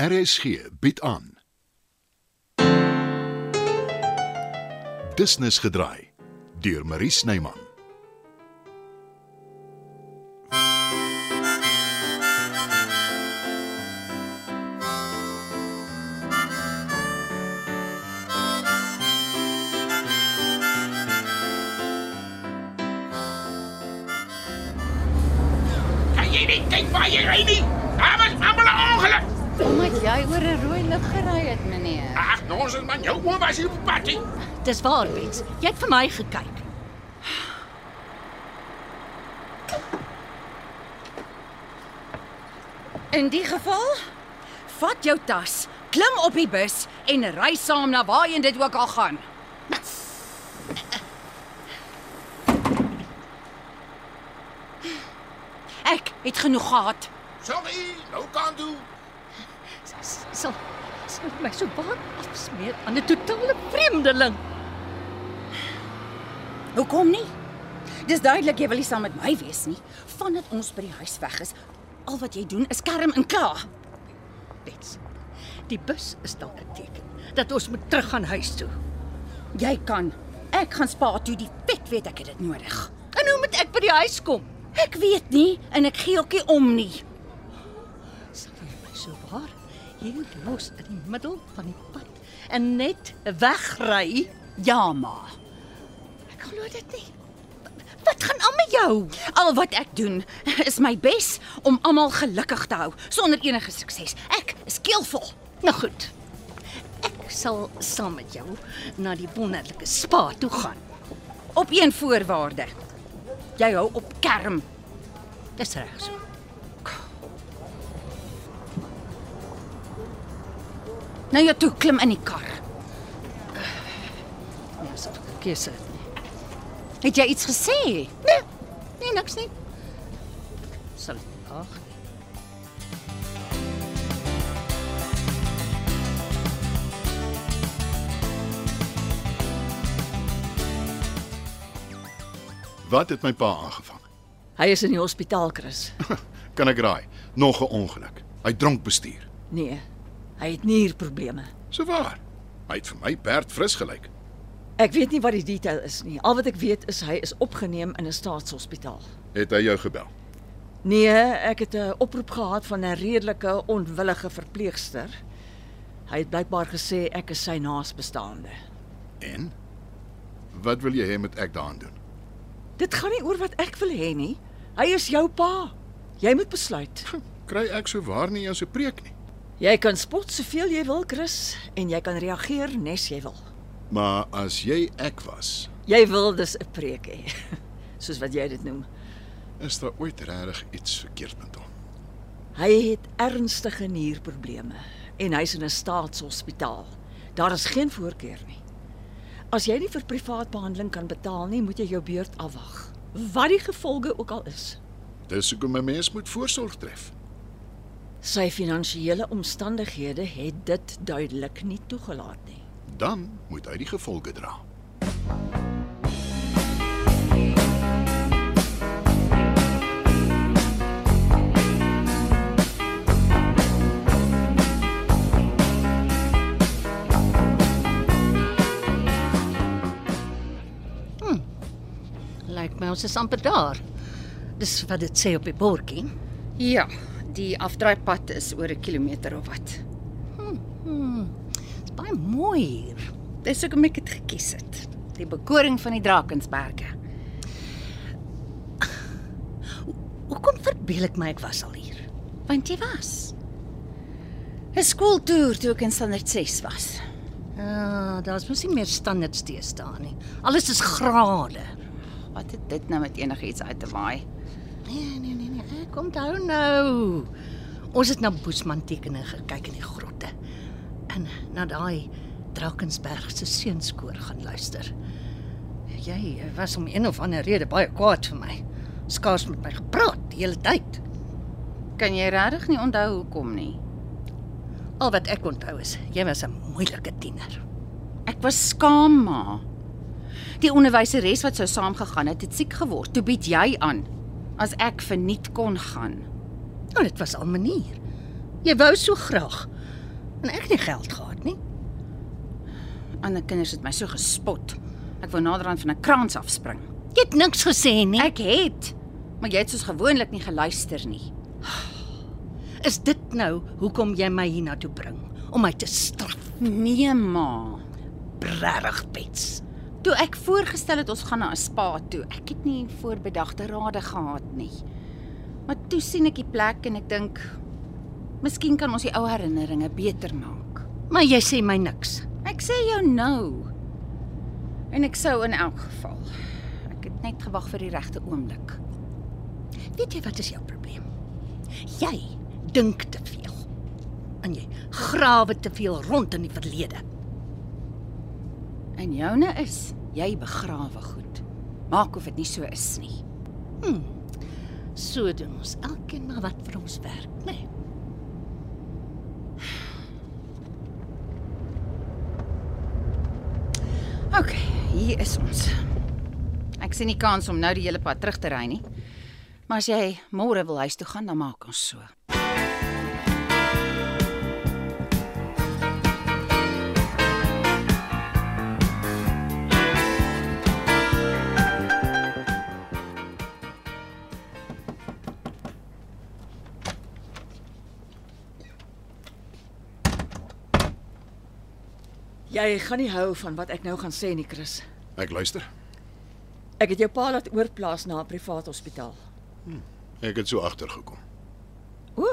RSG bied aan. Business gedraai deur Marie Snyman. Kan jy nie kyk waar jy ry nie? Daar was almal 'n ongeluk. Omdat jy oor 'n rooi lig gery het, meneer. Ag, nonsens man, jou oom was hier op pad. Dis waar, Bets. Jy het vir my gekyk. In die geval, vat jou tas, klim op die bus en ry saam na waarheen dit ook al gaan. Ek het genoeg gehad. Sorry, nou kan doen. Sal sal my so baie afsmeer aan 'n totale vreemdeling. Hoekom nie? Dis duidelik jy wil nie saam met my wees nie. Vandat ons by die huis weg is, al wat jy doen is kerm en kla. Bets. Die bus is dalk 'n teken dat ons moet teruggaan huis toe. Jy kan. Ek gaan spa toe, die vet weet ek het dit nodig. En hoe moet ek by die huis kom? Ek weet nie en ek gee ookie om nie. Sal jy my so waar hier los in die middel van die pad en net wegry? Ja, ma. Ek glo dit nie. Wat gaan aan met jou? Al wat ek doen is my bes om almal gelukkig te hou sonder enige sukses. Ek is keelvol. Nou goed. Ek sal saam met jou na die wonderlike spa toe gaan. Op een voorwaarde. Jy hou op kerm. Dis reg so. Nou ja, toe klim in die kar. Nee, asof ek keuse het. Het jy iets gesê? Nee, nee niks nie. Sal ag. Wat het my pa aangevang? Hy is in die hospitaal, Chris. Kan ek raai? Nog 'n ongeluk. Hy dronk bestuur. Nee, hy het nierprobleme. So waar. Hy het vir my perd fris gelyk. Ek weet nie wat die detail is nie. Al wat ek weet is hy is opgeneem in 'n staatshospitaal. Het hy jou gebel? Nee, ek het 'n oproep gehad van 'n redelike onwillige verpleegster. Hy het blykbaar gesê ek is sy naasbestaande. En wat wil jy hê moet ek daaraan doen? Dit gaan nie oor wat ek wil hê nie. Hy is jou pa. Jy moet besluit. Kry ek so waar nie eens 'n preek nie. Jy kan spot soveel jy wil, Chris, en jy kan reageer nes jy wil. Maar as jy ek was, Jy wil dus 'n preek hê, soos wat jy dit noem. is daar ooit regtig iets verkeerd met hom? Hy het ernstige nierprobleme en hy's in 'n staatshospitaal. Daar is geen voorkeur nie. As jy nie vir privaat behandeling kan betaal nie, moet jy jou beurt afwag. Wat die gevolge ook al is. Dis hoekom 'n mens moet voorsorg tref. Sy finansiële omstandighede het dit duidelik nie toegelaat nie. Dan moet hy die gevolge dra. Lyk my ons is amper daar. Dis wat dit sê op die bordjie. Ja, die afdraaipad is oor 'n kilometer of wat. Dis baie mooi hier. Dis hoekom ek dit gekies het. Die bekoring van die Drakensberge. Hoekom verbeel ek my ek was al hier? Want jy was 'n skooltoer toe ek in standaard 6 was. Ja, daar's mos nie meer standaards deesdae nie. Alles is grade. Wat het dit nou met enigiets uit te waai? Nee, nee, onthou nou. Ons het na Boesman tekeninge gekyk in die grotte. En na daai Drakensberg se seunskoor gaan luister. Jy was om een of ander rede baie kwaad vir my. Skaars met my gepraat die hele tyd. Kan jy regtig nie onthou hoekom nie? Al wat ek onthou is jy was 'n moeilike tiener. Ek was skaam, ma. Die onderwyseres wat sou saamgegaan het, het siek geword. Toe bied jy aan as ek verniet kon gaan. Nou dit was al manier. Jy wou so graag. En ek het nie geld gehad nie. Ander kinders het my so gespot. Ek wou naderhand van 'n kraans afspring. Jy het niks gesê nie. Ek het, maar jy het soos gewoonlik nie geluister nie. Is dit nou hoekom jy my hiernatoe bring om my te straf? Nee, ma. Regtig, Bets. Toe ek voorgestel het ons gaan na 'n spa toe, ek het nie voorbedagte rade gehad nie. Maar toe sien ek die plek en ek dink miskien kan ons die ou herinneringe beter maak. Maar jy sê my niks. Ek sê jou nou. En ek sou in elk geval. Ek het net gewag vir die regte oomblik. Weet jy wat is jou probleem? Jy dink te veel. En jy grawe te veel rond in die verlede. En joune is jy begrawe goed. Maak of dit nie so is nie. So doen ons elkeen maar wat vir ons werk, né? Nee. OK, hier is ons. Ek sien nie kans om nou die hele pad terug te ry nie. Maar as jy môre wil huis toe gaan, dan maak ons so. Jy gaan nie hou van wat ek nou gaan sê nie, Chris. Ek luister. Ek het jou pa laat oorplaas na 'n privaat hospitaal. Ek het so agtergekom. O,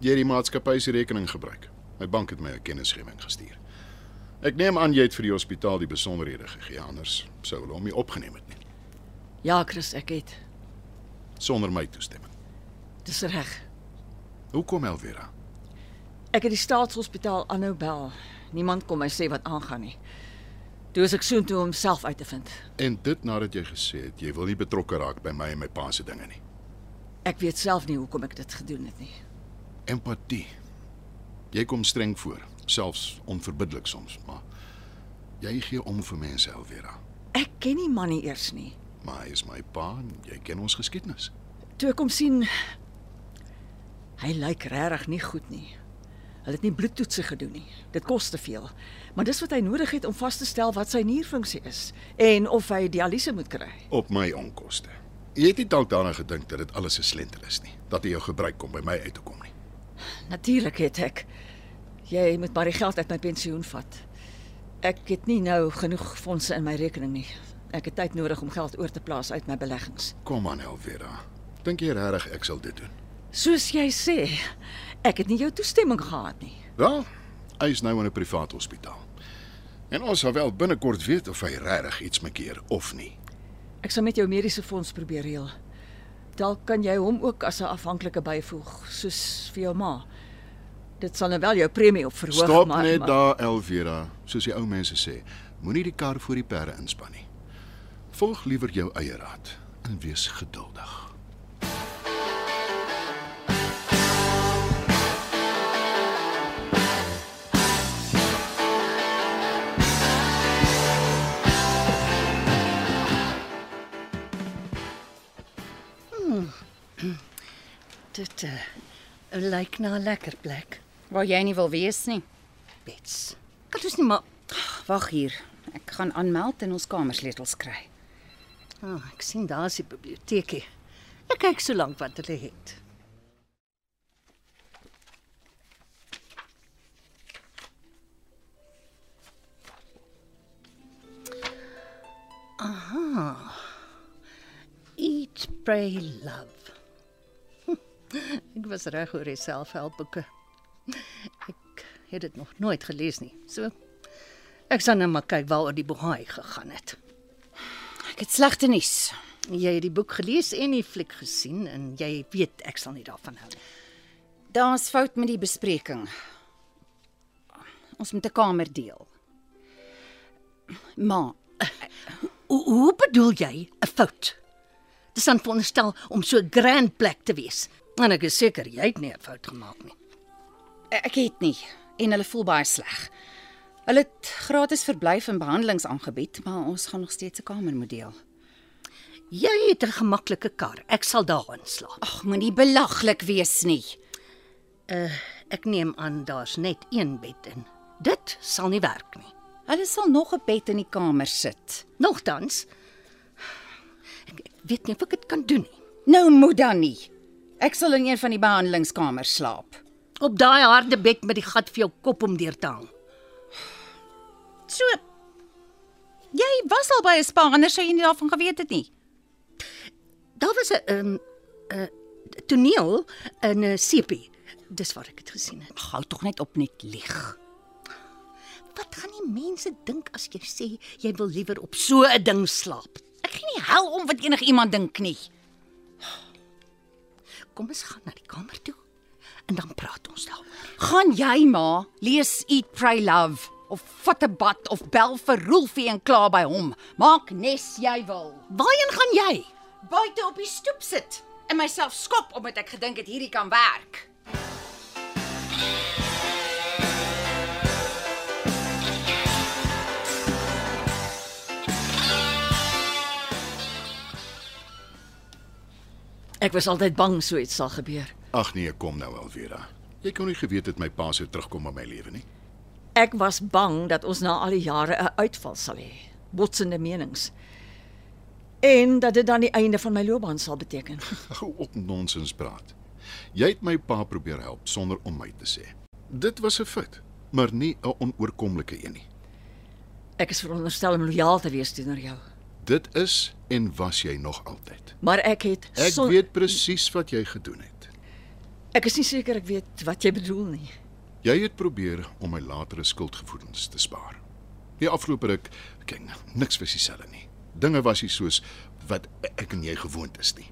Jy het die maatskappy se rekening gebruik. My bank het my 'n kennisgewing gestuur. Ek neem aan jy het vir die hospitaal die besonderhede gegee, anders sou hulle hom nie opgeneem het nie ja, Chris, ek het. sonder my toestemming. Dis reg. Hoekom Elvira? Ek het die staatshospitaal aanhou bel. Niemand kom my sê wat aangaan nie. Toe is ek soontoe om self uit te vind. En dit nadat jy gesê het jy wil nie betrokke raak by my en my pa se dinge nie. Ek weet self nie hoekom ek dit gedoen het nie. Empatie. Jy kom streng voor, selfs onverbiddelik soms, maar jy gee om vir mense Elvira. Ek ken nie man nie eers nie. Maar hy is my pa en jy ken ons geskiedenis. Toe ek hom sien, hy lyk regtig nie goed nie. Hulle het nie bloedtoetse gedoen nie. Dit kos te veel. Maar dis wat hy nodig het om vas te stel wat sy nierfunksie is en of hy dialyse moet kry. Op my onkoste. Jy het nie dalk daaraan gedink dat dit alles 'n slenter is nie, dat hy jou gebruik om by my uit te kom nie. Natuurlik het ek. Jy moet maar die geld uit my pensioen vat. Ek het nie nou genoeg fondse in my rekening nie. Ek het tyd nodig om geld oor te plaas uit my beleggings. Kom aan Elvira. Dink jy regtig ek sal dit doen? Soos jy sê, ek het nie jou toestemming gehad nie. Wel, hy is nou in 'n privaat hospitaal. En ons sal wel binnekort weet of hy regtig iets mekeer of nie. Ek sal met jou mediese fonds probeer reël. Dalk kan jy hom ook as 'n afhanklike byvoeg, soos vir jou ma. Dit sal nou wel jou premie op verhoog, Stop maar net maar, daar Elvira, soos die ou mense sê. Moenie die kar voor die perde inspann nie. Volg liewer jou eie raad en wees geduldig. Dit uh, lyk na 'n lekker plek. Waar jy nie wil wees nie. Bets. Kan ons nie maar Wag hier. Ek gaan aanmeld en ons kamersleutels kry. Ah, oh, ek sien daar's die biblioteekie. Ek kyk so lank wat hulle het. Aha. Eat, pray, love. Ek was reg oor die selfhelpboeke. Ek het dit nog nooit gelees nie. So ek sal net maar kyk waaroor die bohaai gegaan het. Ek het slegte nuus. Jy het die boek gelees en die fliek gesien en jy weet ek sal nie daarvan hou nie. Daar's fout met die bespreking. Ons moet 'n kamer deel. Ma, Hoe, hoe bedoel jy 'n fout? Dis dan veronderstel om so 'n grand plek te wees. En ek is seker jy het nie 'n fout gemaak nie. ek het nie en hulle voel baie sleg. Hulle het gratis verblyf en behandelings aangebied, maar ons gaan nog steeds 'n kamer moet deel. Jy het 'n gemaklike kar. Ek sal daarin slaap. Ag, moenie belaglik wees nie. Ek neem aan daar's net een bed in. Dit sal nie werk nie. Hulle sal nog 'n bed in die kamer sit. Nogtans ek, ek weet nie of ek dit kan doen nie. Nou moet dan nie. Ek sal in een van die behandelingskamers slaap. Op daai harde bed met die gat vir jou kop om deur te hang. So Jy was al by 'n spa, anders sou jy nie daarvan geweet het nie. Daar was 'n 'n 'n toneel in 'n sepie. Dis waar ek dit gesien het. Hou tog net op net lieg. Wat gaan die mense dink as jy sê jy wil liewer op so 'n ding slaap? Ek gee nie hel om wat enigiemand dink nie. Kom ons gaan na die kamer toe en dan praat ons daaroor. Gaan jy ma lees Eat Pray Love of vat 'n bad of bel vir Rolfie en kla by hom. Maak nes jy wil. Waarheen gaan jy? Buite op die stoep sit en myself skop omdat ek gedink het hierdie kan werk. Ek was altyd bang so iets sal gebeur. Ag nee, kom nou Elvira. Jy kon nie geweet het my pa sou terugkom in my lewe nie. Ek was bang dat ons na al die jare 'n uitval sal hê. Botsende menings. En dat dit dan die einde van my loopbaan sal beteken. Hou op nonsens praat. Jy het my pa probeer help sonder om my te sê. Dit was 'n fout, maar nie 'n onoorkomlike een nie. Ek is veronderstel om lojaal te wees teenoor jou. Dit is en was jy nog altyd. Maar ek het Ek son- weet presies wat jy gedoen het. Ek is nie seker ek weet wat jy bedoel nie. Jy het probeer om my latere skuldgevoelens te spaar. Die afgelope ruk, kyk, niks was dieselfde nie. Dinge was nie soos wat ek en jy gewoond is nie.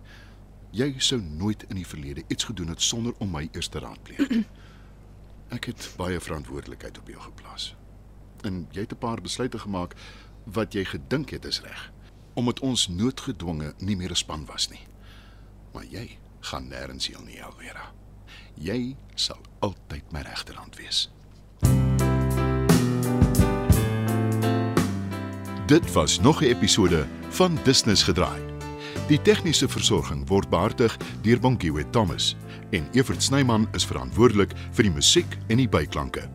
Jy sou nooit in die verlede iets gedoen het sonder om my eers te raadpleeg. Ek het baie verantwoordelikheid op jou geplaas. En jy het 'n paar besluite gemaak wat jy gedink het is reg, omdat ons noodgedwonge nie meer 'n span was nie. Maar jy gaan nêrens heen nie, Elvira. Jy sal altyd my regterhand wees. Dit was nog 'n episode van Business gedraai. Die tegniese versorging word behartig deur Bonnie Thomas en Evert Snyman is verantwoordelik vir die musiek en die byklanke.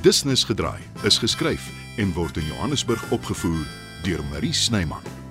Business gedraai is geskryf en word in Johannesburg opgevoer deur Marie Snyman.